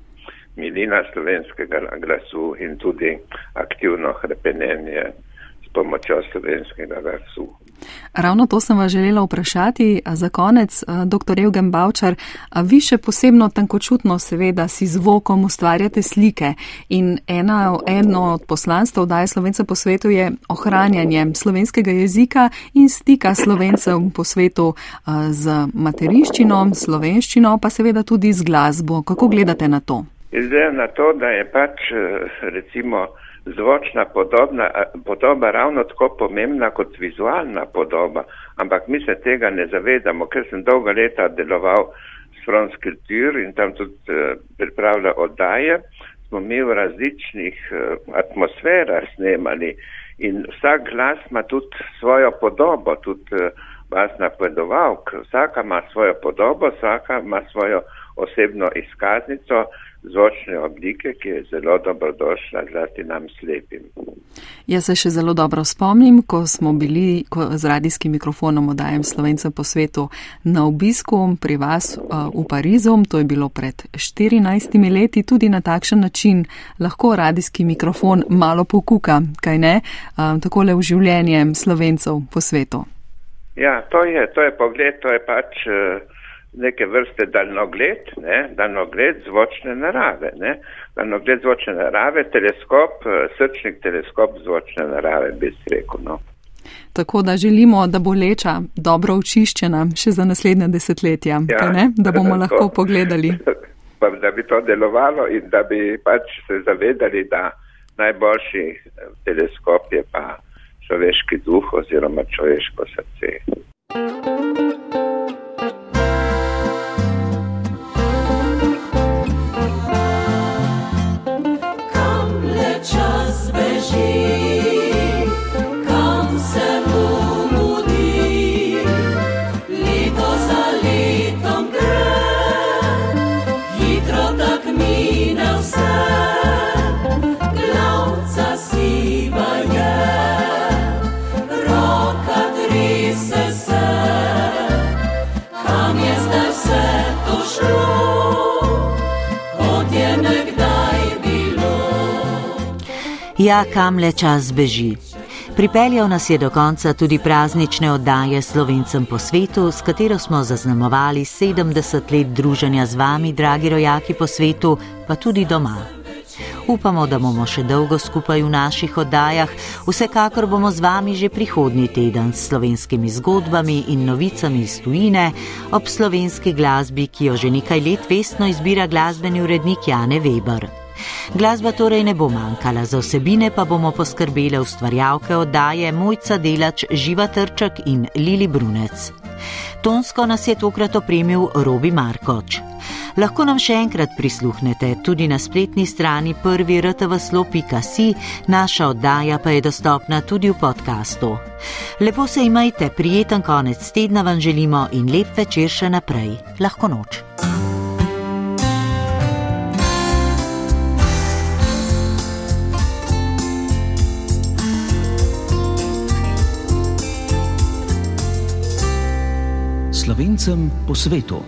milina slovenskega glasu in tudi aktivno hrepenenje s pomočjo slovenskega glasu. Ravno to sem vas želela vprašati. Za konec, dr. Evgen Bavčar, vi še posebno tankočutno seveda si zvokom ustvarjate slike in ena, eno od poslanstv oddaje Slovence po svetu je ohranjanje slovenskega jezika in stika slovencev po svetu z materinščino, slovenščino, pa seveda tudi z glasbo. Kako gledate na to? Izgleda na to, da je pač eh, recimo zvočna podobna, podoba ravno tako pomembna kot vizualna podoba, ampak mi se tega ne zavedamo, ker sem dolga leta deloval s Fronskultur in tam tudi uh, pripravljal oddaje, smo mi v različnih atmosferah snemali in vsak glas ima tudi svojo podobo, tudi vas napovedoval, vsaka ima svojo podobo, vsaka ima svojo osebno izkaznico, zvočne oblike, ki je zelo dobrodošla zlasti nam slepim. Jaz se še zelo dobro spomnim, ko smo bili ko z radijskim mikrofonom odajem Slovencem po svetu na obisku pri vas uh, v Parizu, to je bilo pred 14 leti, tudi na takšen način lahko radijski mikrofon malo pokuka, kaj ne, um, takole v življenje Slovencev po svetu. Ja, to je, to je pogled, to je pač. Uh, neke vrste daljnogled, ne, daljnogled zvočne narave, ne, daljnogled zvočne narave, teleskop, eh, srčnik teleskop zvočne narave, bi se rekel. No. Tako da želimo, da bo leča dobro očiščena še za naslednje desetletja, ja, ne, da bomo to, lahko pogledali. (laughs) Pa, da bi to delovalo in da bi pač se zavedali, da najboljši eh, teleskop je pa človeški duh oziroma človeško srce. she Ja, kam le čas beži. Pripeljal nas je do konca tudi praznične oddaje Slovencem po svetu, s katero smo zaznamovali 70 let druženja z vami, dragi rojaki po svetu, pa tudi doma. Upamo, da bomo še dolgo skupaj v naših oddajah, vsekakor bomo z vami že prihodnji teden s slovenskimi zgodbami in novicami iz tujine ob slovenski glasbi, ki jo že nekaj let vestno izbira glasbeni urednik Jane Weber. Glasba torej ne bo manjkala, za vsebine pa bomo poskrbele ustvarjalke oddaje Mojca Delač, Živa Trček in Lili Brunec. Tonsko nas je tokrat opremil Robi Markoč. Lahko nam še enkrat prisluhnete tudi na spletni strani prvi rtvslo.si, naša oddaja pa je dostopna tudi v podkastu. Lepo se imajte, prijeten konec tedna vam želimo in lep večer še naprej. Lahko noč. Slovencem po svetu.